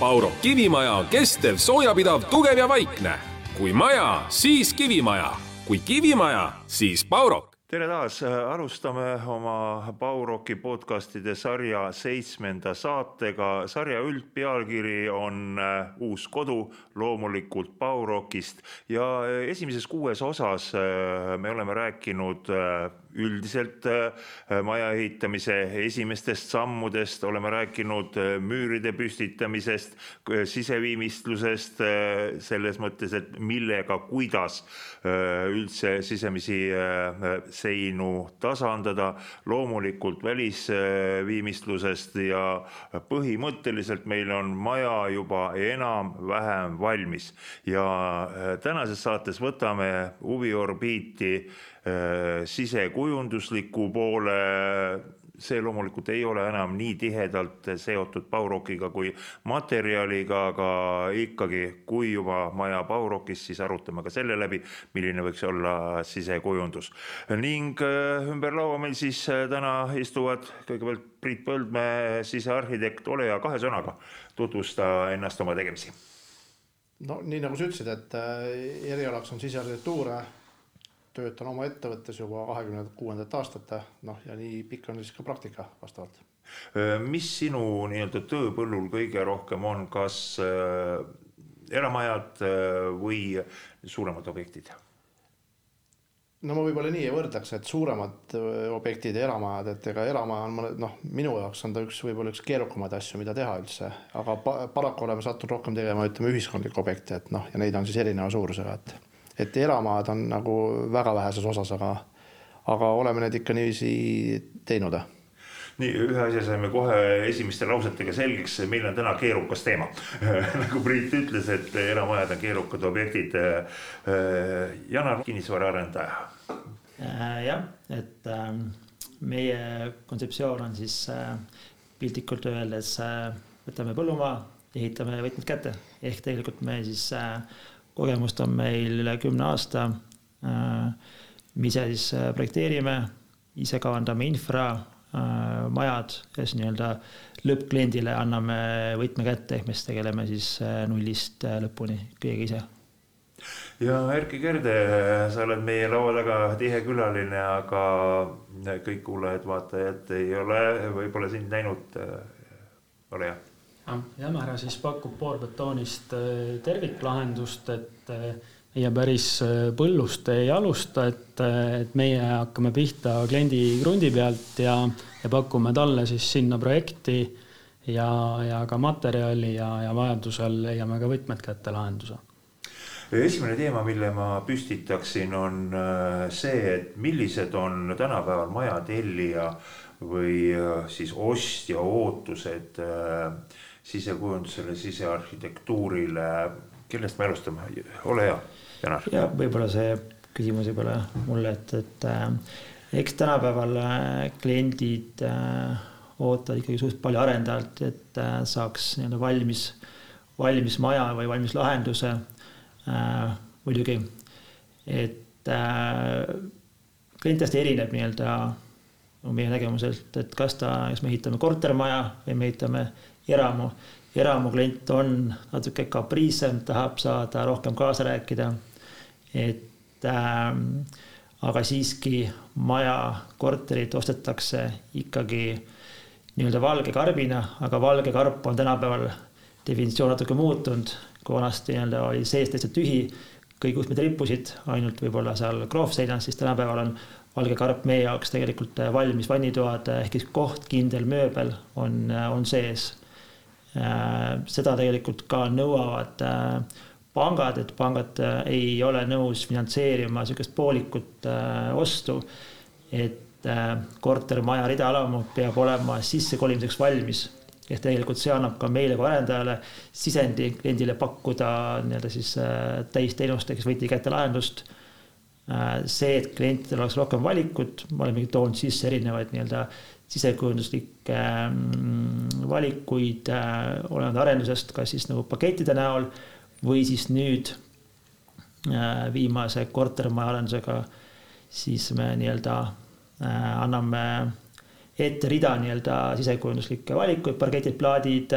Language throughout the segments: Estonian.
Pauro kivimaja on kestev, soojapidav, tugev ja vaikne. kui maja, siis kivimaja, kui kivimaja, siis Paurok tere taas, alustame oma Bauroki podcastide sarja seitsmenda saatega. sarja üldpealkiri on äh, Uus kodu, loomulikult Baurokist ja äh, esimeses kuues osas äh, me oleme rääkinud üldiselt äh, maja ehitamise esimestest sammudest, oleme rääkinud äh, müüride püstitamisest, siseviimistlusest, äh, selles mõttes, et millega, kuidas üldse sisemisi seinu tasandada, loomulikult välisviimistlusest ja põhimõtteliselt meil on maja juba enam-vähem valmis. Ja tänases saates võtame huviorbiiti sisekujundusliku poole, see loomulikult ei ole enam nii tihedalt seotud Baurokiga kui materjaliga, aga ikkagi, kui juba maja Baurokis, siis arutame ka selle läbi, milline võiks olla sisekujundus. ning äh, ümber laua meil siis äh, täna istuvad kõigepealt Priit Põldmäe, sisearhitekt, ole hea, kahe sõnaga tutvusta ennast, oma tegemisi no nii nagu sa ütlesid, et erialaks on sisearhitektuur töötan oma ettevõttes juba kahekümne kuuendat aastat, noh ja nii pikk on siis ka praktika vastavalt. mis sinu nii-öelda tööpõllul kõige rohkem on, kas eramajad või suuremad objektid? no ma võib-olla nii ei võrdleks, et suuremad objektid ja eramajad, et ega eramaja on mõne noh, minu jaoks on ta üks võib-olla üks keerukamaid asju, mida teha üldse, aga pa paraku oleme sattunud rohkem tegema, ütleme ühiskondlikke objekte, et noh, ja neid on siis erineva suurusega, et et eramaad on nagu väga väheses osas, aga, aga oleme need ikka niiviisi teinud nii, ühe asja saime kohe esimeste lausetega selgeks, meil on täna keerukas teema nagu Priit ütles, et eramajad on keerukad objektid. Janar, kinnisvaraarendaja. Äh, jah, et äh, meie kontseptsioon on siis äh, piltlikult öeldes võtame põllumaa, ehitame võtmed kätte ehk tegelikult me siis kogemust on meil üle kümne aasta. Äh, me ise siis äh, projekteerime, ise kavandame infra, äh, majad ja siis nii-öelda lõppkliendile anname võtme kätte, ehk me siis tegeleme siis nullist lõpuni kõigega ise ja Erkki Kerde, sa oled meie laua taga tihe külaline, aga kõik kuulajad-vaatajad ei ole võib-olla sind näinud. ole hea Jämera siis pakub poorbetoonist äh, terviklahendust, et äh, meie päris äh, põllust ei alusta, et, et meie hakkame pihta kliendi krundi pealt ja, ja pakume talle siis sinna projekti ja, ja ka materjali ja, ja vajadusel leiame ka võtmed kätte lahenduse. Esimene teema, mille ma püstitaksin, on see, et millised on tänapäeval maja tellija või siis ostja ootused äh, sisekujundusele, sisearhitektuurile, kellest me alustame, ole hea, Janar. ja võib-olla see küsimus võib-olla mulle, et, et äh, eks tänapäeval äh, kliendid äh, ootavad ikkagi suht palju arendajalt, et äh, saaks nii-öelda valmis, valmis maja või valmis lahenduse äh,. muidugi, et äh, klient hästi erineb nii-öelda meie nägemuselt, et kas ta, kas me ehitame kortermaja või me ehitame eramu, eramu klient on natuke kapriissem, tahab saada rohkem kaasa rääkida. et äh, aga siiski maja, korterit ostetakse ikkagi nii-öelda valge karbina, aga valge karp on tänapäeval definitsioon natuke muutunud, kui vanasti nii-öelda oli sees täitsa tühi, kõik uksmed rippusid ainult võib-olla seal kroovseinas, siis tänapäeval on valge karp meie jaoks tegelikult valmis vannitoad ehk siis koht, kindel mööbel on, on sees seda tegelikult ka nõuavad äh, pangad, et pangad äh, ei ole nõus finantseerima sihukest poolikut ostu. et kortermaja ridaelamu peab olema sissekolimiseks valmis ehk tegelikult see annab ka meile kui arendajale sisendi kliendile pakkuda nii-öelda siis täisteenust ehk siis võti kätte lahendust. see, et klientidel oleks rohkem valikut, me olemegi toonud sisse erinevaid nii-öelda sisekujunduslikke mm, valikuid äh, olenevad arendusest, kas siis nagu pakettide näol või siis nüüd äh, viimase kortermaja arendusega siis me nii-öelda äh, anname ette rida nii-öelda sisekujunduslikke valikuid, parketid, plaadid,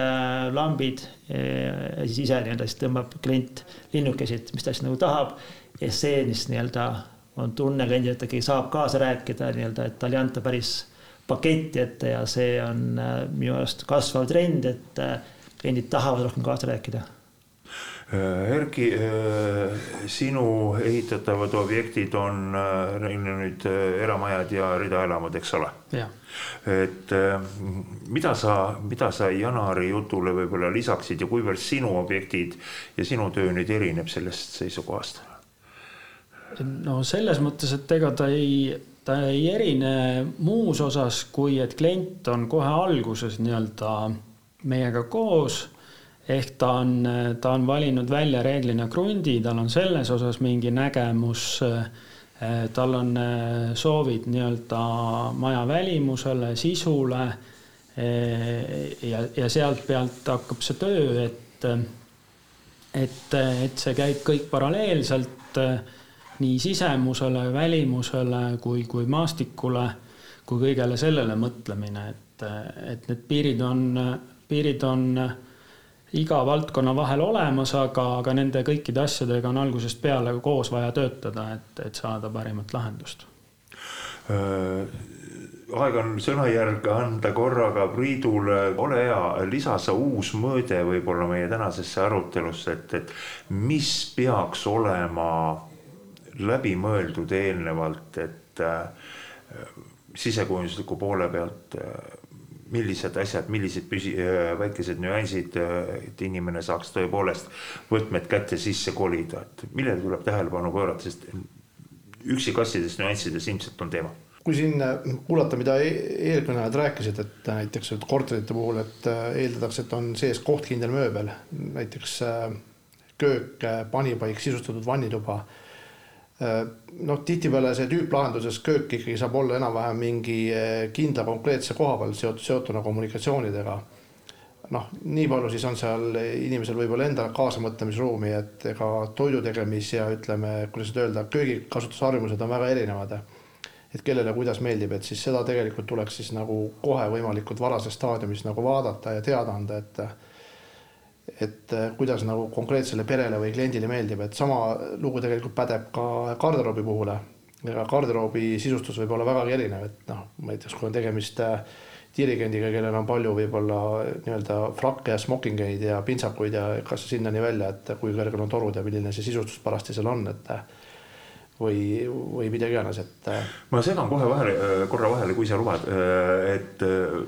lambid. ja siis ise nii-öelda siis tõmbab klient linnukesid, mis ta siis nagu tahab. ja see, mis nii-öelda on tunne kliendil, et ta ikkagi saab kaasa rääkida nii-öelda, et talle ei anta päris paketti ette ja see on minu arust kasvav trend, et kliendid tahavad rohkem kaasa rääkida Äh, Erki, äh, sinu ehitatavad objektid on äh, nüüd eramajad ja ridaelamud, eks ole? et mida sa, mida sa Janari jutule võib-olla lisaksid ja kuivõrd sinu objektid ja sinu töö nüüd erineb sellest seisukohast? no selles mõttes, et ega ta ei, ta ei erine muus osas, kui et klient on kohe alguses nii-öelda meiega koos. Ehk ta on, ta on valinud välja reeglina krundi, tal on selles osas mingi nägemus, tal on soovid nii-öelda maja välimusele, sisule ja, ja sealt pealt hakkab see töö, et, et, et see käib kõik paralleelselt nii sisemusele, välimusele kui, kui maastikule, kui kõigele sellele mõtlemine, et, et need piirid on, piirid on iga valdkonna vahel olemas, aga, aga nende kõikide asjadega on algusest peale koos vaja töötada, et, et saada parimat lahendust äh,. aeg on sõnajärge anda korraga Priidule, ole hea, lisa sa uus mõõde võib-olla meie tänasesse arutelusse, et, et mis peaks olema läbimõeldud eelnevalt, et äh, sisekujundusliku poole pealt äh, millised asjad, millised püsi-, äh, väikesed nüansid, et inimene saaks tõepoolest võtmed kätte sisse kolida, et millele tuleb tähelepanu pöörata, sest üksikasjades, nüanssides ilmselt on teema. Kui siin kuulata, mida e-, eelkõnelejad rääkisid, et näiteks et korterite puhul, et eeldatakse, et on sees kohtkindel mööbel, näiteks köök, panipaik, sisustatud vannituba noh, tihtipeale see tüüplahenduses köök ikkagi saab olla enam-vähem mingi äh, kindla konkreetse koha peal seotud, seotuna kommunikatsioonidega. noh, nii palju siis on seal inimesel võib-olla endal kaasamõtlemisruumi, et ega toidu tegemis ja ütleme, kuidas nüüd öelda, köögikasutusharjumused on väga erinevad. et kellele kuidas meeldib, et siis seda tegelikult tuleks siis nagu kohe võimalikult varases staadiumis nagu vaadata ja teada anda, et et äh, kuidas nagu konkreetsele perele või kliendile meeldib, et sama lugu tegelikult pädeb ka garderoobi puhul. ega garderoobi sisustus võib olla vägagi erinev, et noh, näiteks kui on tegemist äh, dirigendiga, kellel on palju võib-olla nii-öelda frakke ja smokingeid ja pintsakuid ja kas sinnani välja, et kui kõrgel on torud ja milline see sisustus parajasti seal on, et või, või mida iganes, et. Äh, ma segan kohe vahele, äh, korra vahele, kui sa lubad, äh, et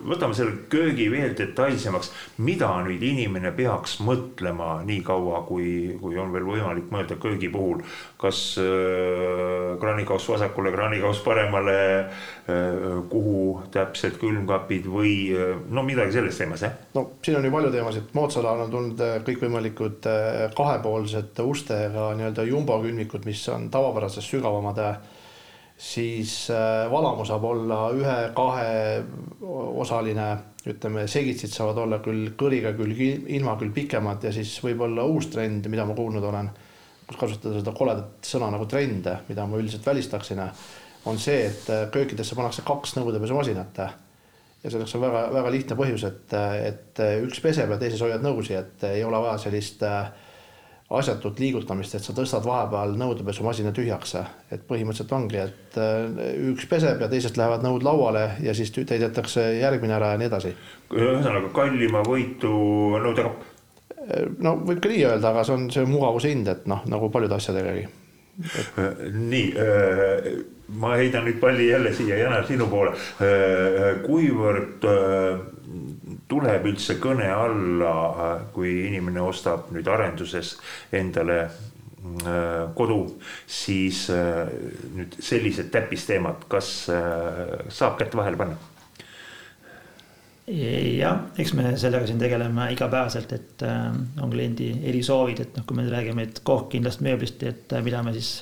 võtame selle köögi veel detailsemaks. mida nüüd inimene peaks mõtlema nii kaua, kui, kui on veel võimalik mõelda köögi puhul. kas kraanikauss vasakule, kraanikauss paremale, kuhu täpselt külmkapid või no midagi selles teemas, jah? no siin on ju palju teemasid, moodsal ajal on tulnud kõikvõimalikud kahepoolsed ustega nii-öelda jumbo külmikud, mis on tavapärases mõttes sügavamad, siis äh, valamu saab olla ühe-kaheosaline, ütleme, segitsid saavad olla küll kõriga, küll ilma, küll pikemad ja siis võib-olla uus trend, mida ma kuulnud olen, kus kasutada seda koledat sõna nagu trend, mida ma üldiselt välistaksin, on see, et äh, köökidesse pannakse kaks nõudepesumasinat. Ja selleks on väga-väga lihtne põhjus, et, et üks peseb ja teises hoiad nõusi, et ei ole vaja sellist äh, asjatut liigutamist, et sa tõstad vahepeal nõudepesumasina tühjaks. et põhimõtteliselt ongi, et äh, üks peseb ja teisest lähevad nõud lauale ja siis täidetakse järgmine ära ja nii edasi. ühesõnaga kallima võitu nõudekapp. Äh, no võib ka nii öelda, aga see on see mugavuse hind, et noh, nagu paljude asjadegagi et.... Äh, nii, ma heidan nüüd palli jälle siia, Janar, sinu poole. kuivõrd tuleb üldse kõne alla, kui inimene ostab nüüd arenduses endale äh, kodu, siis äh, nüüd sellised täppisteemad, kas äh, saab kätt vahele panna? jah, eks me sellega siin tegeleme igapäevaselt, et on kliendi erisoovid, et noh, kui me räägime kohkkindlast mööblist, et mida me siis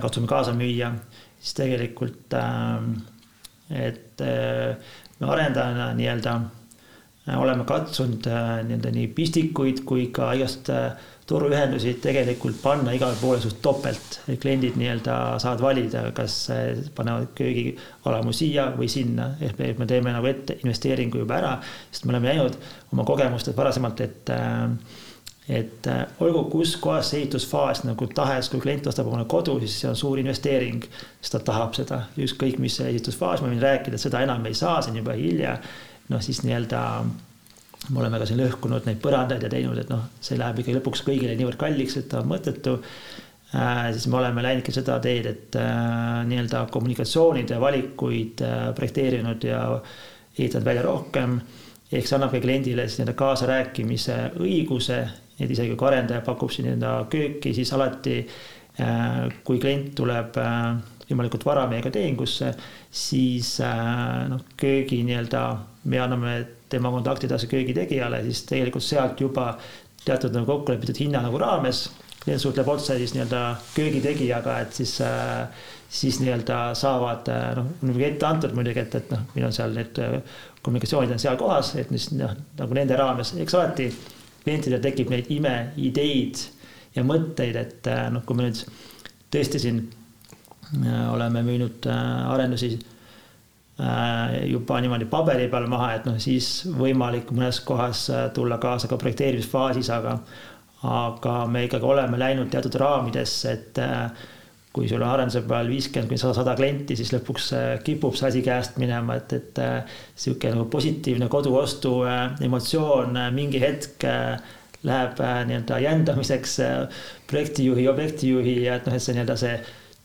katsume kaasa müüa, siis tegelikult, et me arendajana nii-öelda oleme katsunud nii-öelda nii pistikuid kui ka igast toruühendusi tegelikult panna igale poole suht topelt. kliendid nii-öelda saavad valida, kas panevad köögialamu siia või sinna, ehk me teeme nagu ette investeeringu juba ära, sest me oleme näinud oma kogemustelt varasemalt, et et olgu kus kohas see ehitusfaas nagu tahes, kui klient ostab omale kodu, siis see on suur investeering, sest ta tahab seda, ükskõik mis ehitusfaas, ma võin rääkida, seda enam ei saa, see on juba hilja. Noh, siis nii-öelda me oleme ka siin lõhkunud neid põrandaid ja teinud, et noh, see läheb ikkagi lõpuks kõigile niivõrd kalliks, et ta on mõttetu äh,. siis me oleme läinudki seda teed, et äh, nii-öelda kommunikatsioonide valikuid äh, projekteerinud ja ehitanud välja rohkem. ehk see annab ka kliendile siis nii-öelda kaasarääkimise õiguse, et isegi kui arendaja pakub siin nii-öelda kööki, siis alati äh, kui klient tuleb äh, võimalikult vara meiega tehingusse, siis äh, noh, köögi nii-öelda me anname tema kontakti edasi köögitegijale, siis tegelikult sealt juba teatud nagu kokkulepitud hinna nagu raames klient suhtleb otse siis nii-öelda köögitegijaga, et siis, äh, siis nii-öelda saavad äh, noh, muidugi ette antud muidugi, et, et noh, meil on seal need äh, kommunikatsioonid on seal kohas, et mis noh, nagu nende raames, eks alati klientidel tekib neid imeideid ja mõtteid, et noh, kui me nüüd tõesti siin oleme müünud arendusi Äh, juba niimoodi paberi peal maha, et noh, siis võimalik mõnes kohas äh, tulla kaasa ka projekteerimisfaasis, aga aga me ikkagi oleme läinud teatud raamidesse, et äh, kui sul on arenduse peal viiskümmend kuni sada, klienti, siis lõpuks kipub see asi käest minema, et, et sihuke nagu positiivne koduostu emotsioon mingi hetk läheb nii-öelda jändamiseks projektijuhi, objektijuhi ja et noh, et see nii-öelda see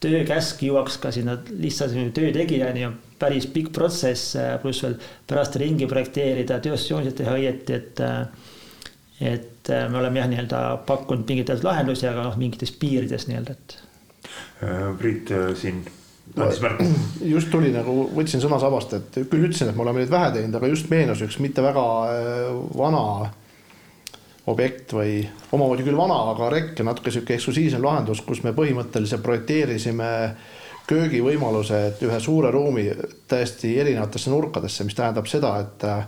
töökäsk jõuaks ka sinna lihtsalt töötegijani on päris pikk protsess, äh, pluss veel pärast ringi projekteerida, tööstusjoonised teha õieti, et äh, et äh, me oleme jah, nii-öelda pakkunud mingeid teatud lahendusi, aga noh, mingites piirides nii-öelda, et. Priit siin andis märku. just tuli nagu, võtsin sõna sabast, et küll ütlesin, et me oleme neid vähe teinud, aga just meenus üks mitte väga vana objekt või omamoodi küll vana, aga rekk ja natuke sihuke eksklusiivsem lahendus, kus me põhimõtteliselt projekteerisime köögivõimalused ühe suure ruumi täiesti erinevatesse nurkadesse, mis tähendab seda, et äh,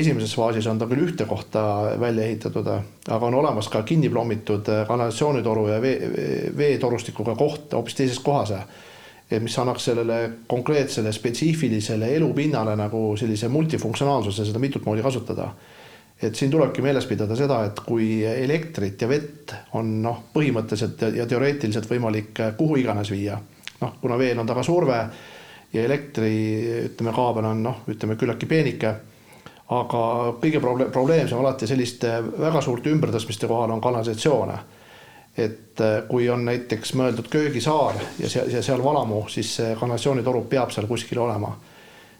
esimeses faasis on ta küll ühte kohta välja ehitatud, aga on olemas ka kinni plommitud äh, kanalisatsioonitoru ja vee, veetorustikuga koht hoopis teises kohas. mis annaks sellele konkreetsele spetsiifilisele elupinnale nagu sellise multifunktsionaalsuse, seda mitut moodi kasutada et siin tulebki meeles pidada seda, et kui elektrit ja vett on noh, põhimõtteliselt ja teoreetiliselt võimalik kuhu iganes viia, noh, kuna veel on taga surve ja elektri ütleme, kaabel on noh, ütleme küllaltki peenike. aga kõige proble probleemsem alati selliste väga suurte ümbertõstmiste kohal on kanalisatsioone. et kui on näiteks mõeldud köögisaar ja seal, ja seal valamu, siis see kanalisatsioonitoru peab seal kuskil olema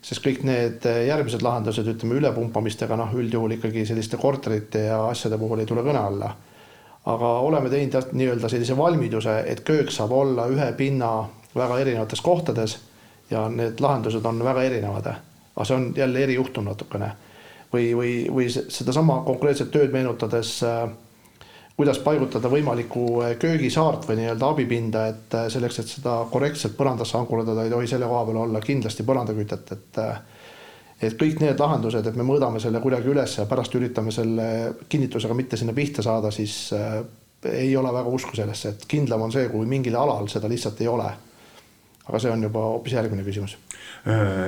sest kõik need eh, järgmised lahendused, ütleme ülepumpamistega, noh, üldjuhul ikkagi selliste korterite ja asjade puhul ei tule kõne alla. aga oleme teinud nii-öelda sellise valmiduse, et köök saab olla ühe pinna väga erinevates kohtades ja need lahendused on väga erinevad. aga see on jälle erijuhtum natukene. või, või, või sedasama konkreetset tööd meenutades äh, kuidas paigutada võimalikku eh, köögisaart või nii-öelda abipinda, et eh, selleks, et seda korrektselt põrandasse ankurdada, ei tohi selle koha peal olla kindlasti põrandakütet, et eh, et kõik need lahendused, et me mõõdame selle kuidagi üles ja pärast üritame selle kinnitusega mitte sinna pihta saada, siis äh, ei ole väga usku sellesse, et kindlam on see, kui mingil alal seda lihtsalt ei ole. aga see on juba hoopis järgmine küsimus.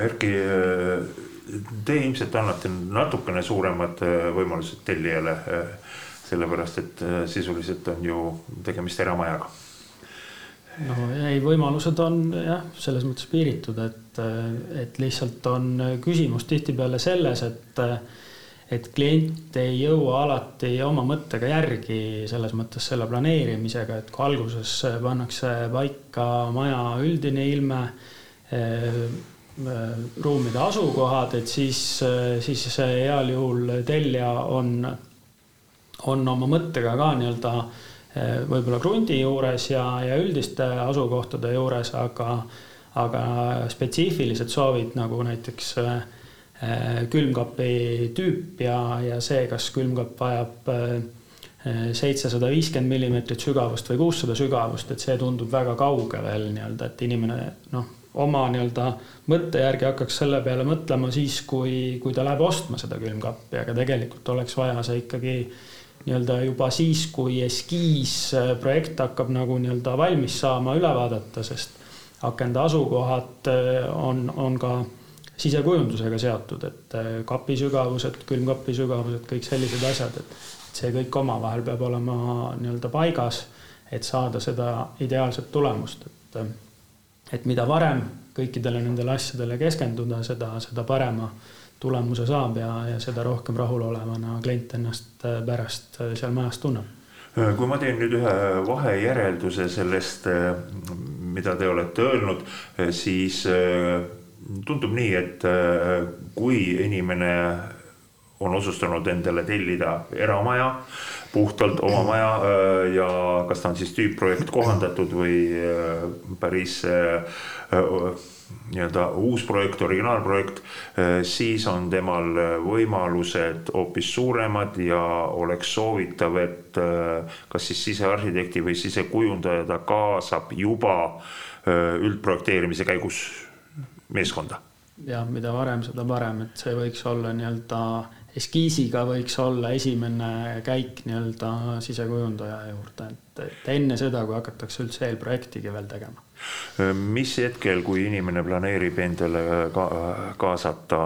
Erki, te ilmselt annate natukene suuremad võimalused tellijale sellepärast et äh, sisuliselt on ju tegemist eramajaga. no ei, võimalused on jah, selles mõttes piiritud, et, äh, et lihtsalt on küsimus tihtipeale selles, et äh, et klient ei jõua alati oma mõttega järgi selles mõttes selle planeerimisega, et kui alguses pannakse paika maja üldine ilme, ruumide asukohad, et siis, siis heal juhul tellija on on oma mõttega ka nii-öelda eh, võib-olla krundi juures ja, ja üldiste asukohtade juures, aga, aga spetsiifilised soovid nagu näiteks eh, külmkapi tüüp ja, ja see, kas külmkapp vajab seitsesada viiskümmend millimeetrit sügavust või kuussada sügavust, et see tundub väga kauge veel nii-öelda, et inimene noh, oma nii-öelda mõtte järgi hakkaks selle peale mõtlema siis, kui, kui ta läheb ostma seda külmkappi, aga tegelikult oleks vaja see ikkagi nii-öelda juba siis, kui eskiisprojekt hakkab nagu nii-öelda valmis saama, üle vaadata, sest akende asukohad on, on ka sisekujundusega seotud, et kapi sügavused, külmkapi sügavused, kõik sellised asjad, et see kõik omavahel peab olema nii-öelda paigas, et saada seda ideaalset tulemust, et et mida varem kõikidele nendele asjadele keskenduda, seda, seda parema tulemuse saab ja, ja seda rohkem rahulolevana klient ennast äh, pärast äh, seal majas tunneb. Äh, kui ma teen nüüd ühe vahejärelduse sellest, mida te olete öelnud, siis tundub nii, et kui inimene on otsustanud endale tellida eramaja, puhtalt oma maja äh, ja kas ta on siis tüüpprojekt kohandatud või äh, päris äh, nii-öelda uus projekt, originaalprojekt, siis on temal võimalused hoopis suuremad ja oleks soovitav, et kas siis sisearhitekti või sisekujundaja ta kaasab juba üldprojekteerimise käigus meeskonda. jah, mida varem, seda parem, et see võiks olla nii-öelda eskiisiga võiks olla esimene käik nii-öelda sisekujundaja juurde, et, et enne seda, kui hakatakse üldse eelprojektigi veel tegema. mis hetkel, kui inimene planeerib endale ka, kaasata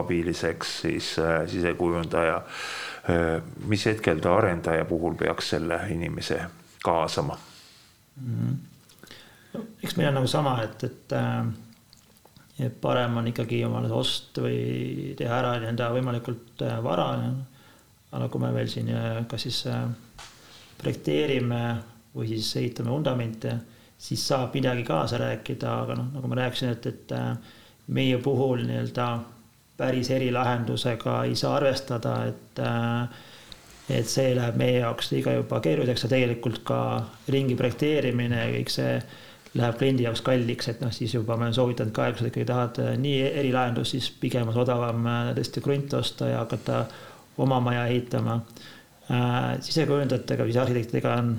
abiliseks siis äh, sisekujundaja, äh, mis hetkel ta arendaja puhul peaks selle inimese kaasama mm? -hmm. eks meil on nagu sama, et, et äh et parem on ikkagi omale ost või teha ära nii-öelda võimalikult äh, vara. aga kui me veel siin äh, kas siis äh, projekteerime või siis ehitame vundamente, siis saab midagi kaasa rääkida, aga noh, nagu ma rääkisin, et, et meie puhul nii-öelda päris erilahendusega ei saa arvestada, et et see läheb meie jaoks liiga juba keeruliseks ja tegelikult ka ringi projekteerimine ja kõik see läheb kliendi jaoks kalliks, et noh, siis juba ma olen soovitanud ka, kui sa ikkagi tahad äh, nii erilahendust, siis pigem on odavam äh, tõesti krunt osta ja hakata oma maja ehitama äh,. sisekujundajatega või siis arhitektidega on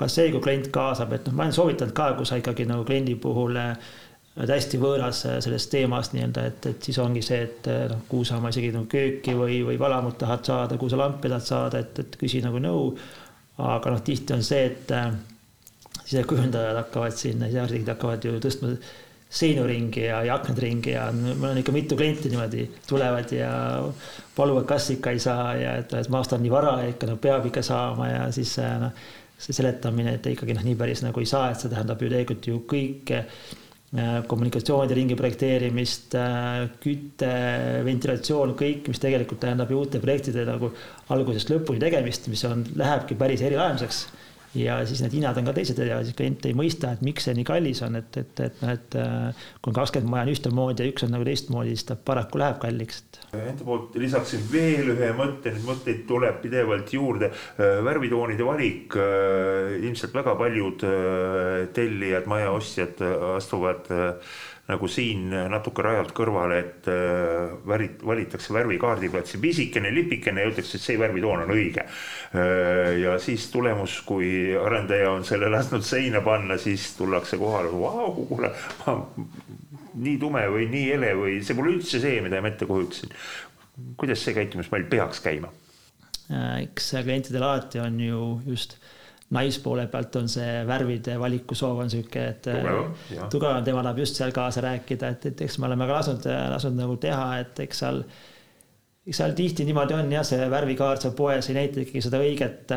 ka see, kui klient kaasab, et noh, ma olen soovitanud ka, kui sa ikkagi nagu kliendi puhul hästi võõras sellest teemast nii-öelda, et, et siis ongi see, et noh, kuhu sa oma isegi nagu kööki või, või valamut tahad saada, kuhu sa lampi tahad saada, et, et küsi nagu nõu. aga noh, tihti on see, et sisekujundajad hakkavad siin, sisearhitektid hakkavad ju tõstma seinu ringi ja, ja aknad ringi ja mul on ikka mitu klienti niimoodi tulevad ja paluvad, kas ikka ei saa ja et, et maast on nii vara ja ikka no peab ikka saama ja siis noh, see seletamine, et ikkagi noh, nii päris nagu ei saa, et see tähendab ju tegelikult ju kõike äh, kommunikatsioonide ringi projekteerimist, äh, küte, ventilatsioon, kõik, mis tegelikult tähendab ju uute projektide nagu algusest lõpuni tegemist, mis on, lähebki päris erilahenduseks ja siis need hinnad on ka teised ja siis klient ei mõista, et miks see nii kallis on, et, et, et noh, et äh, kui on kakskümmend maja on ühtemoodi ja üks on nagu teistmoodi, siis ta paraku läheb kalliks. Enda poolt lisaksin veel ühe mõtte, neid mõtteid tuleb pidevalt juurde. Äh, värvitoonide valik, äh, ilmselt väga paljud tellijad, majaostjad astuvad nagu siin natuke rajalt kõrvale, et äh, värit-, valitakse värvikaardi pealt see pisikene lipikene ja öeldakse, et see värvitoon on õige. Äh, ja siis tulemus, kui arendaja on selle lasknud seina panna, siis tullakse kohale, vau, kuule, nii tume või nii hele või see pole üldse see, mida ma ette kujutasin. kuidas see käitumismall peaks käima? Äh, eks klientidel alati on ju just naispoole pealt on see värvide valiku soov on sihuke, et tugevam, tema tahab just seal kaasa rääkida, et, et eks me oleme ka lasknud, lasknud nagu teha, et eks seal, eks seal tihti niimoodi on jah, see värvikaart seal poes ei näita ikkagi seda õiget,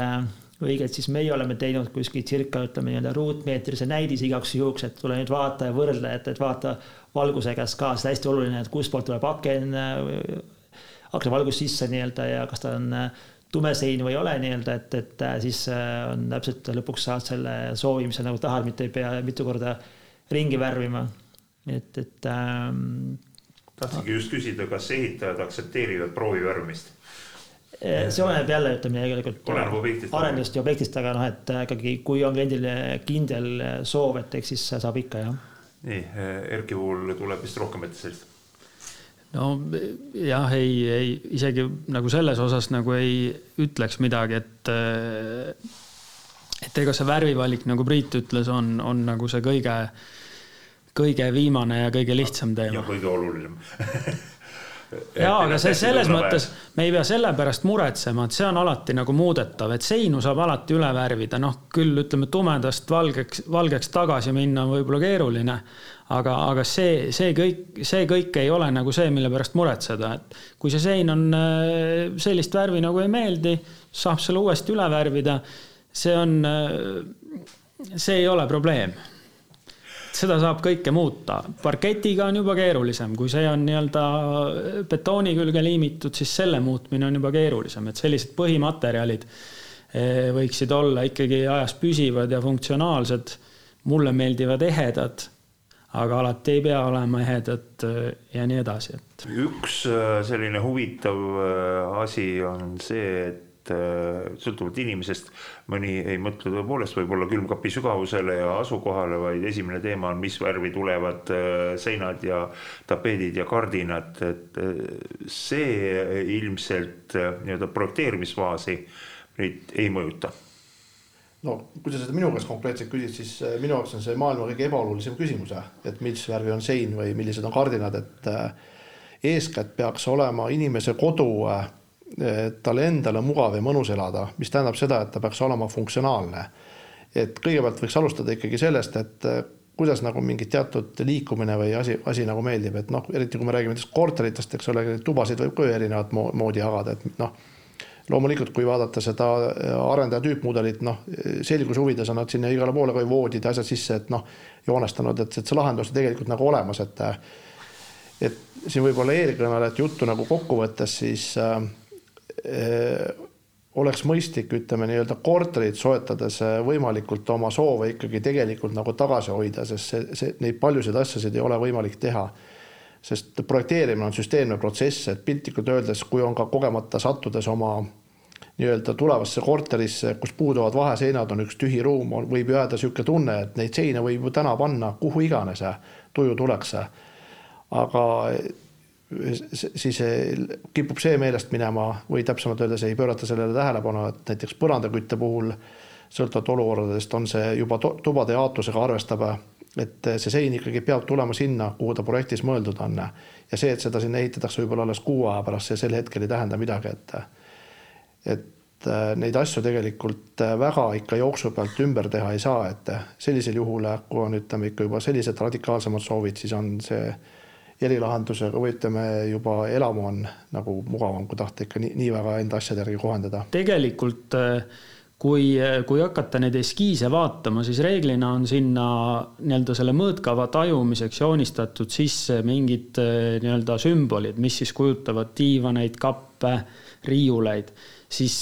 õiget, siis meie oleme teinud kuskil circa ütleme nii-öelda ruutmeetrise näidise igaks juhuks, et tule nüüd vaata ja võrdle, et, et vaata valguse käest ka, see on hästi oluline, et kustpoolt tuleb aken, aknavalgus sisse nii-öelda ja kas ta on tume sein või ei ole nii-öelda, et, et äh, siis äh, on täpselt lõpuks saad selle soovi, mis sa nagu tahad, mitte ei pea mitu korda ringi värvima. et, et ähm,. tahtsingi just küsida, kas ehitajad aktsepteerivad proovivärvimist? Äh, see oleneb jälle, ütleme tegelikult arendust ja objektist, aga noh, et ikkagi, kui on kliendil kindel soov, et eks siis saab ikka jah. nii, Erki puhul tuleb vist rohkem ette sellist no jah, ei, ei isegi nagu selles osas nagu ei ütleks midagi, et et ega see värvivalik, nagu Priit ütles, on, on nagu see kõige, kõige viimane ja kõige lihtsam teema. ja kõige olulisem jaa, aga see selles mõttes, me ei pea selle pärast muretsema, et see on alati nagu muudetav, et seinu saab alati üle värvida, noh küll ütleme tumedast valgeks, valgeks tagasi minna on võib-olla keeruline. aga, aga see, see kõik, see kõik ei ole nagu see, mille pärast muretseda, et kui see sein on äh, sellist värvi nagu ei meeldi, saab selle uuesti üle värvida. see on, äh, see ei ole probleem seda saab kõike muuta. parketiga on juba keerulisem, kui see on nii-öelda betooni külge liimitud, siis selle muutmine on juba keerulisem, et sellised põhimaterjalid eh, võiksid olla ikkagi ajas püsivad ja funktsionaalsed. mulle meeldivad ehedad, aga alati ei pea olema ehedad eh, ja nii edasi, et. üks eh, selline huvitav asi on see, et et äh, sõltuvalt inimesest mõni ei mõtle tõepoolest võib-olla külmkapi sügavusele ja asukohale, vaid esimene teema on, mis värvi tulevad äh, seinad ja tapeedid ja kardinad, et äh, see ilmselt nii-öelda projekteerimisfaasi neid ei mõjuta. No kui sa seda minu käest konkreetselt küsid, siis minu jaoks on see maailma kõige ebaolulisem küsimus, et mis värvi on sein või millised on kardinad, et eeskätt peaks olema inimese kodu talle endale mugav ja mõnus elada, mis tähendab seda, et ta peaks olema funktsionaalne. et kõigepealt võiks alustada ikkagi sellest, et eh, kuidas nagu mingi teatud liikumine või asi, asi nagu meeldib, et noh, eriti kui me räägime nendest korteritest, eks ole, tubasid võib ka ju erinevat moodi jagada, et noh. loomulikult, kui vaadata seda eh, arendaja tüüpmudelit, noh selguse huvides on nad sinna igale poole ka ju voodid ja asjad sisse, et noh, joonestanud, et, et see lahendus tegelikult nagu olemas, et. et siin võib-olla eelkõnelejat juttu nagu kokku võttes, siis Äh, oleks mõistlik, ütleme nii-öelda korterit soetades äh, võimalikult oma soove ikkagi tegelikult nagu tagasi hoida, sest see, see, neid paljusid asjasid ei ole võimalik teha. sest projekteerimine on süsteemne protsess, et piltlikult öeldes, kui on ka kogemata sattudes oma nii-öelda tulevasse korterisse, kus puuduvad vaheseinad, on üks tühi ruum, on, võib jääda niisugune tunne, et neid seina võib ju täna panna kuhu iganes, tuju tuleks. aga siis kipub see meelest minema või täpsemalt öeldes ei pöörata sellele tähelepanu, et näiteks põrandakütte puhul sõltuvalt olukordadest on see juba tubade jaotusega arvestab, et see sein ikkagi peab tulema sinna, kuhu ta projektis mõeldud on. ja see, et seda sinna ehitatakse võib-olla alles kuu aja pärast, see sel hetkel ei tähenda midagi, et, et neid asju tegelikult väga ikka jooksu pealt ümber teha ei saa, et sellisel juhul, kui on, ütleme ikka juba sellised radikaalsemad soovid, siis on see helilahendusega või ütleme juba elamu on nagu mugavam, kui tahta ikka nii, nii väga enda asjade järgi kohandada. tegelikult äh, kui, kui hakata neid eskiise vaatama, siis reeglina on sinna nii-öelda selle mõõtkava tajumiseks joonistatud sisse mingid äh, nii-öelda sümbolid, mis siis kujutavad diivaneid, kappe, riiuleid siis,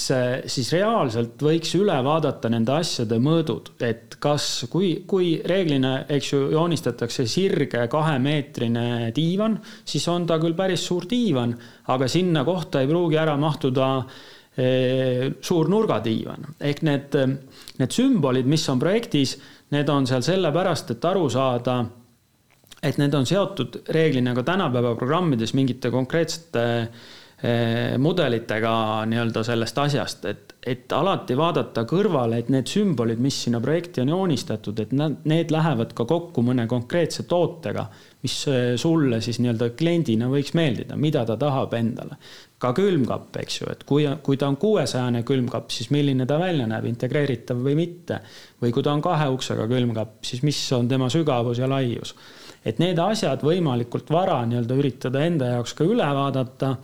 siis reaalselt võiks üle vaadata nende asjade mõõdud, et kas, kui, kui reeglina, eks ju, joonistatakse sirge kahemeetrine diivan, siis on ta küll päris suur diivan, aga sinna kohta ei pruugi ära mahtuda e, suur nurgadiivan. Ehk need, need sümbolid, mis on projektis, need on seal sellepärast, et aru saada, et need on seotud reeglina ka tänapäeva programmides mingite konkreetsete Eh, mudelitega nii-öelda sellest asjast, et, et alati vaadata kõrvale, et need sümbolid, mis sinna projekti on joonistatud, et nad, need lähevad ka kokku mõne konkreetse tootega, mis eh, sulle siis nii-öelda kliendina võiks meeldida, mida ta tahab endale. ka külmkapp, eks ju, et kui, kui ta on kuuesajane külmkapp, siis milline ta välja näeb, integreeritav või mitte. või kui ta on kahe uksega külmkapp, siis mis on tema sügavus ja laius. et need asjad võimalikult vara nii-öelda üritada enda jaoks ka üle vaadata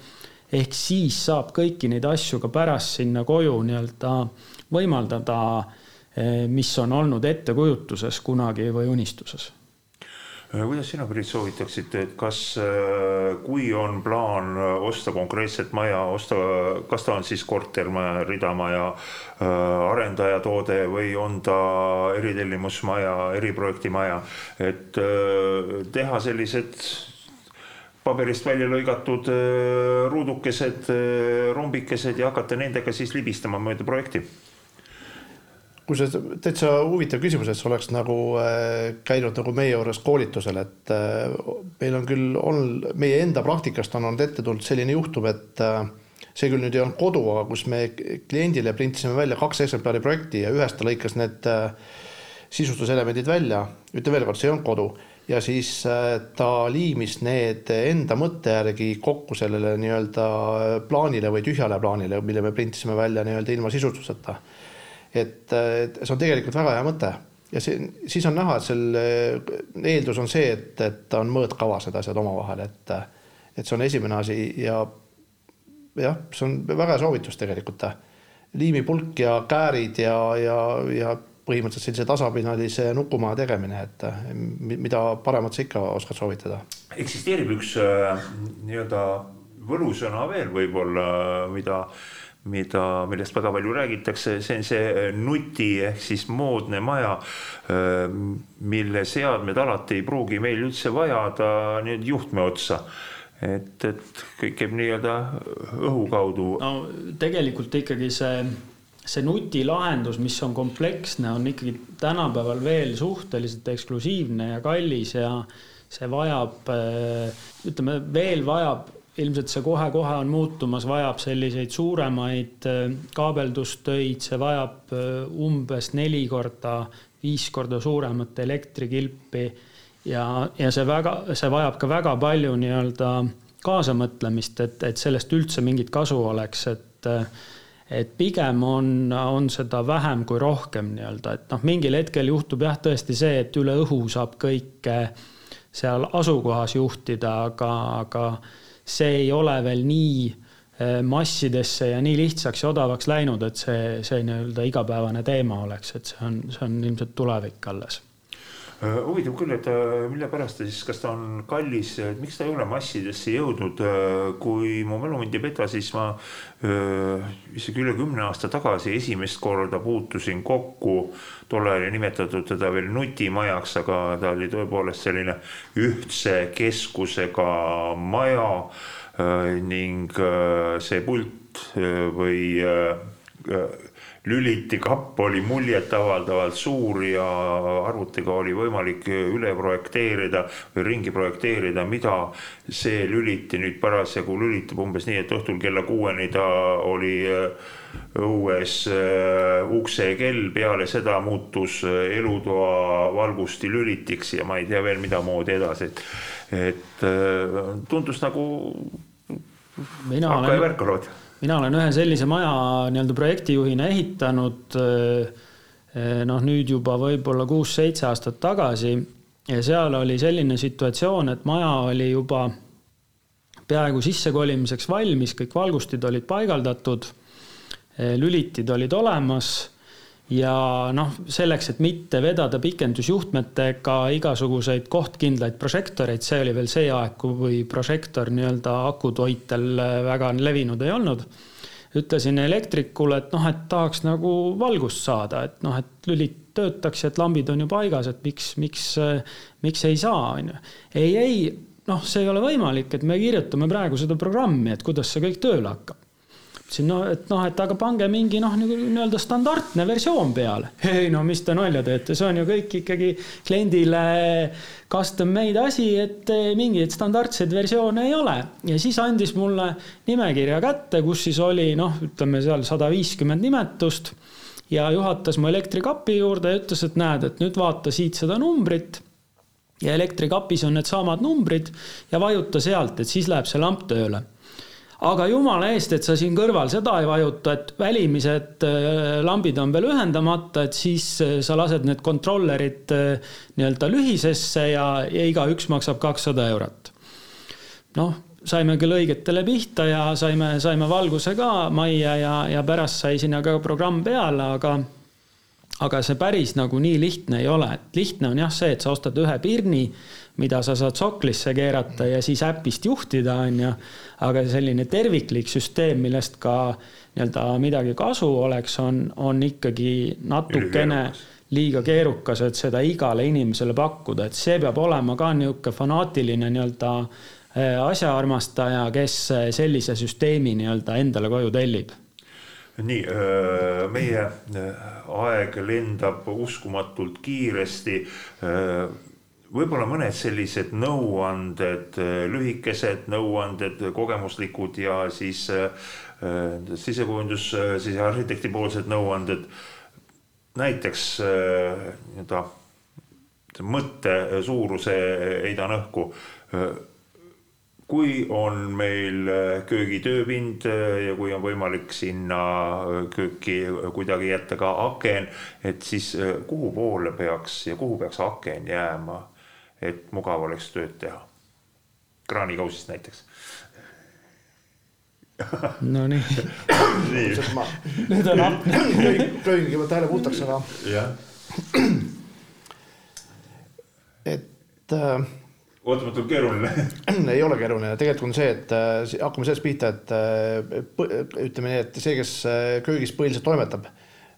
ehk siis saab kõiki neid asju ka pärast sinna koju nii-öelda võimaldada, eh, mis on olnud ettekujutuses kunagi või unistuses. Äh, kuidas sina, Priit, soovitaksid, et kas, äh, kui on plaan osta konkreetset maja, osta, kas ta on siis kortermaja, ridamaja, arendajatoode või on ta eritellimusmaja, eriprojektimaja, et teha sellised paberist välja lõigatud äh, ruudukesed, äh, rombikesed ja hakata nendega siis libistama mööda projekti see täitsa huvitav küsimus, et sa oleks nagu äh, käinud nagu meie juures koolitusel, et meil on küll olnud, meie enda praktikast on olnud ette tulnud selline juhtum, et see küll nüüd ei olnud kodu, aga kus me kliendile printisime välja kaks eksemplari projekti ja ühest ta lõikas need sisustuselemendid välja. ütlen veel kord, see ei olnud kodu ja siis ta liimis need enda mõtte järgi kokku sellele nii-öelda plaanile või tühjale plaanile, mille me printisime välja nii-öelda ilma sisustuseta. et see on tegelikult väga hea mõte ja see, siis on näha, et selle eeldus on see, et, et on mõõtkavas need asjad omavahel, et, et see on esimene asi ja jah, see on väga hea soovitus tegelikult. liimipulk ja käärid ja, ja, ja põhimõtteliselt sellise tasapinnalise nukumaa tegemine, et mida paremat sa ikka oskad soovitada. eksisteerib üks äh, nii-öelda võlusõna veel võib-olla, mida mida, millest väga palju räägitakse, see on see nuti ehk siis moodne maja, mille seadmed alati ei pruugi meil üldse vajada nüüd juhtme otsa et, et kõik käib nii-öelda õhu kaudu. no tegelikult ikkagi see, see nutilahendus, mis on kompleksne, on ikkagi tänapäeval veel suhteliselt eksklusiivne ja kallis ja see vajab, ütleme veel vajab ilmselt see kohe-kohe on muutumas, vajab selliseid suuremaid äh, kaabeldustöid, see vajab äh, umbes neli korda, viis korda suuremat elektrikilpi ja, ja see väga, see vajab ka väga palju nii-öelda kaasamõtlemist, et, et sellest üldse mingit kasu oleks, et et pigem on, on seda vähem kui rohkem nii-öelda, et noh, mingil hetkel juhtub jah, tõesti see, et üle õhu saab kõike seal asukohas juhtida, aga, aga see ei ole veel nii eh, massidesse ja nii lihtsaks ja odavaks läinud, et see, see nii-öelda igapäevane teema oleks, et see on, see on ilmselt tulevik alles huvitav küll, et äh, mille pärast ta siis, kas ta on kallis, miks ta ei ole massidesse jõudnud, äh, kui mu mälu mind ei peta, siis ma isegi üle kümne aasta tagasi esimest korda puutusin kokku, tol ajal ei nimetatud teda veel nutimajaks, aga ta oli tõepoolest selline ühtse keskusega maja ning see pult või lülitikapp oli muljetavaldavalt suur ja arvutiga oli võimalik üle projekteerida või ringi projekteerida, mida see lüliti nüüd parasjagu lülitab umbes nii, et õhtul kella kuueni ta oli äh, õues äh, uksekell, peale seda muutus äh, elutoa valgusti lülitiks ja ma ei tea veel, mida moodi edasi, et, et tundus nagu mina värkalood mina olen ühe sellise maja nii-öelda projektijuhina ehitanud eh, eh, noh, nüüd juba võib-olla kuus-seitse aastat tagasi. Ja seal oli selline situatsioon, et maja oli juba peaaegu sissekolimiseks valmis, kõik valgustid olid paigaldatud, eh, lülitid olid olemas ja noh, selleks, et mitte vedada pikendusjuhtmetega igasuguseid kohtkindlaid prožektoreid, see oli veel see aeg, kui prožektor nii-öelda akutoitel väga levinud ei olnud. ütlesin elektrikule, et noh, et tahaks nagu valgust saada, et noh, et lülid töötaks et lambid on ju paigas, et miks, miks, miks ei saa, on ju. ei, ei, noh, see ei ole võimalik, et me kirjutame praegu seda programmi, et kuidas see kõik tööle hakkab ütlesin, no et noh, et aga pange mingi noh, nagu nii-öelda standardne versioon peale. ei no mis te nalja teete, see on ju kõik ikkagi kliendile custom made asi, et eh, mingeid standardseid versioone ei ole. ja siis andis mulle nimekirja kätte, kus siis oli noh, ütleme seal sada viiskümmend nimetust ja juhatas mu elektrikapi juurde ja ütles, et näed, et nüüd vaata siit seda numbrit ja elektrikapis on needsamad numbrid ja vajuta sealt, et siis läheb see lamp tööle aga jumala eest, et sa siin kõrval seda ei vajuta, et välimised äh, lambid on veel ühendamata, et siis äh, sa lased need kontrollerid äh, nii-öelda lühisesse ja, ja igaüks maksab kakssada eurot. noh, saime küll õigetele pihta ja saime, saime valguse ka majja ja, ja pärast sai sinna ka programm peale, aga aga see päris nagu nii lihtne ei ole, et lihtne on jah see, et sa ostad ühe pirni, mida sa saad soklisse keerata ja siis äpist juhtida, on ju. aga selline terviklik süsteem, millest ka nii-öelda midagi kasu oleks, on, on ikkagi natukene liiga keerukas, et seda igale inimesele pakkuda, et see peab olema ka niisugune fanaatiline nii-öelda äh, asjaarmastaja, kes sellise süsteemi nii-öelda endale koju tellib. Nii, meie äh, aeg lendab uskumatult kiiresti võib-olla mõned sellised nõuanded, lühikesed nõuanded, kogemuslikud ja siis äh, sisekujundus, siis arhitekti poolsed nõuanded. näiteks äh, nii-öelda mõtte suuruse heidan õhku kui on meil köögitööpind ja kui on võimalik sinna kööki kuidagi jätta ka aken, et siis kuhu poole peaks ja kuhu peaks aken jääma, et mugav oleks tööd teha? kraanikausist näiteks Nonii nii. Need on aknad. köögi kõigepealt hääle puhtaks, aga. et äh, ootamatult keeruline ei ole keeruline, tegelikult on see, et äh, hakkame sellest pihta, et äh, ütleme nii, et see, kes äh, köögis põhiliselt toimetab,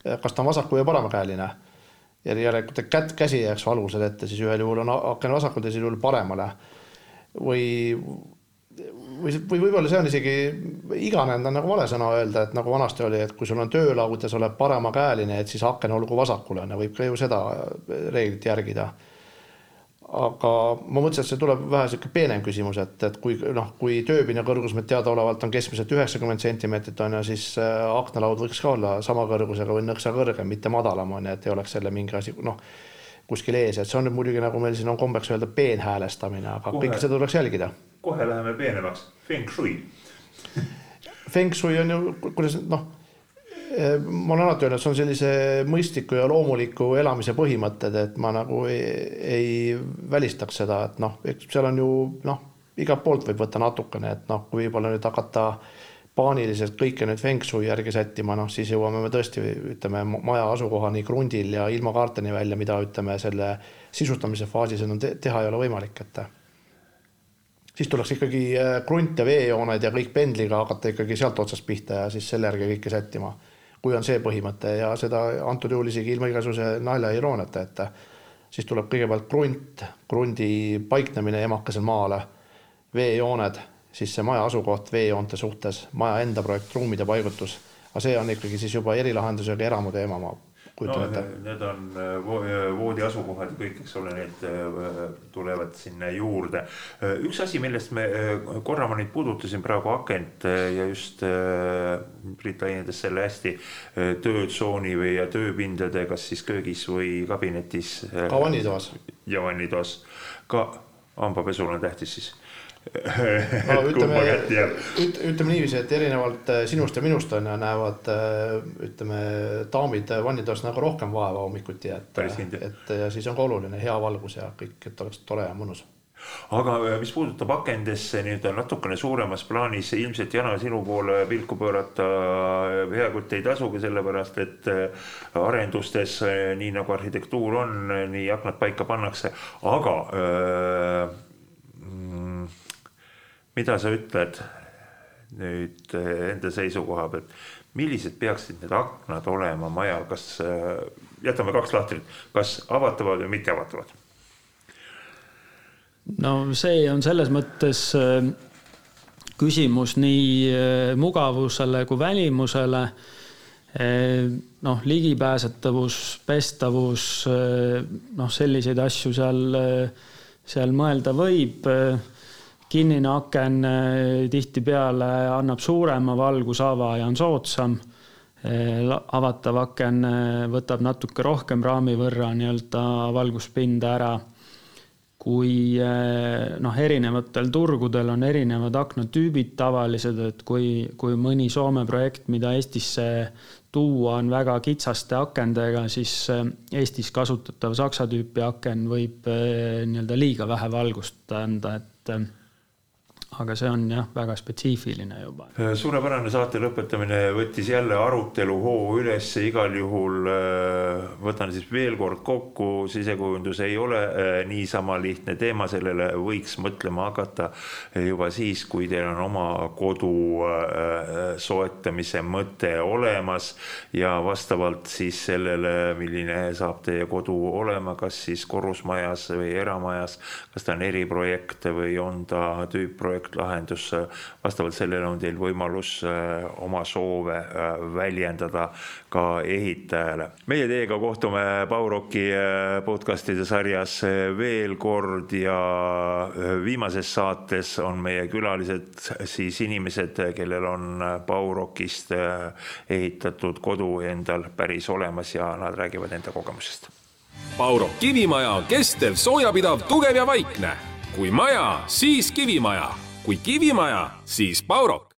kas ta on vasaku- või paremakäeline ja järelikult kätt, käsi jääks valgusele ette, siis ühel juhul on aken vasakul, teisel juhul paremale. või, või, või võib-olla see on isegi iganenud on nagu vale sõna öelda, et nagu vanasti oli, et kui sul on töölaud ja sa oled paremakäeline, et siis aken olgu vasakul on ja võib ka ju seda reeglit järgida aga ma mõtlesin, et see tuleb vähe sihuke peenem küsimus, et, et kui noh, kui tööpinna kõrgus meil teadaolevalt on keskmiselt üheksakümmend sentimeetrit on ju, siis äh, aknalaud võiks ka olla sama kõrgusega või nõksa kõrgem, mitte madalam on ju, et ei oleks jälle mingi asi noh, kuskil ees, et see on nüüd muidugi nagu meil siin on kombeks öelda peenhäälestamine, aga kohe, kõike seda tuleks jälgida. kohe läheme peenemaks, feng shui. Feng shui on ju, kuidas noh ma olen alati öelnud, see on sellise mõistliku ja loomuliku elamise põhimõtted, et ma nagu ei, ei välistaks seda, et noh, eks seal on ju noh, igalt poolt võib võtta natukene, et noh, kui võib-olla nüüd hakata paaniliselt kõike nüüd feng shui järgi sättima, noh siis jõuame me tõesti ütleme maja asukohani krundil ja ilma kaarteni välja, mida ütleme selle sisustamise faasis enam te teha ei ole võimalik, et siis tuleks ikkagi äh, krunt ja veejooned ja kõik pendliga hakata ikkagi sealt otsast pihta ja siis selle järgi kõike sättima kui on see põhimõte ja seda antud juhul isegi ilma igasuguse nalja ja irooniata, et siis tuleb kõigepealt krunt, krundi paiknemine emakesel maale, veejooned, siis see maja asukoht veejoonte suhtes, maja enda projekt, ruumide paigutus, aga see on ikkagi siis juba erilahendusega eramu teema, ma kujutan ette no,. Need on äh, äh, voodi asukohad ja kõik, eks ole, need äh, tulevad sinna juurde. üks asi, millest me korra ma nüüd puudutasin praegu akent ja just Priit laiendas selle hästi töötsooni või ja tööpindade, kas siis köögis või kabinetis. ka vannitoas. ja vannitoas, ka hambapesul on tähtis siis no ütleme, ütleme niiviisi, et erinevalt äh, sinust ja minust on ju, näevad äh, ütleme, daamid vannitoas nagu rohkem vaeva hommikuti, et, et ja siis on ka oluline hea valgus ja kõik, et oleks tore ja mõnus. Aga äh, mis puudutab akendesse nii-öelda natukene suuremas plaanis, ilmselt Jana sinu poole pilku pöörata peaaegu ei tasugi, sellepärast et arendustes, nii nagu arhitektuur on, nii aknad paika pannakse, aga öö, mida sa ütled nüüd eh, enda seisukoha pealt, millised peaksid need aknad olema majal, kas eh, jätame kaks lahtrit, kas avatavad või mitteavatavad? no see on selles mõttes eh, küsimus nii mugavusele kui välimusele. noh, ligipääsetavus, pestavus, noh, selliseid asju seal, seal mõelda võib kinnine aken eh, tihtipeale annab suurema valgusava ja on soodsam. Eh, avatav aken eh, võtab natuke rohkem raami võrra nii-öelda valguspinda ära. kui noh, erinevatel turgudel on erinevad aknatüübid tavalised, et kui, kui mõni Soome projekt, mida Eestisse tuua on väga kitsaste akendega, siis Eestis kasutatav saksa tüüpi aken võib nii-öelda liiga vähe valgust anda, et aga see on jah, väga spetsiifiline juba. suurepärane saate lõpetamine võttis jälle arutelu hoo üles, igal juhul äh, võtan siis veel kord kokku, sisekujundus ei ole äh, niisama lihtne teema, sellele võiks mõtlema hakata juba siis, kui teil on oma kodu äh, soetamise mõte olemas. Ja vastavalt siis sellele, milline saab teie kodu olema, kas siis korrusmajas või eramajas, kas ta on eriprojekt või on ta tüüpprojekt projektlahendus, vastavalt sellele on teil võimalus äh, oma soove äh, väljendada ka ehitajale. meie teiega kohtume Bauroki äh, podcastide sarjas veel kord ja viimases saates on meie külalised siis inimesed, kellel on Baurokist ehitatud kodu endal päris olemas ja nad räägivad enda kogemusest Pauro kivimaja kestev, soojapidav, tugev ja vaikne. kui maja, siis kivimaja, kui kivimaja, siis Pauro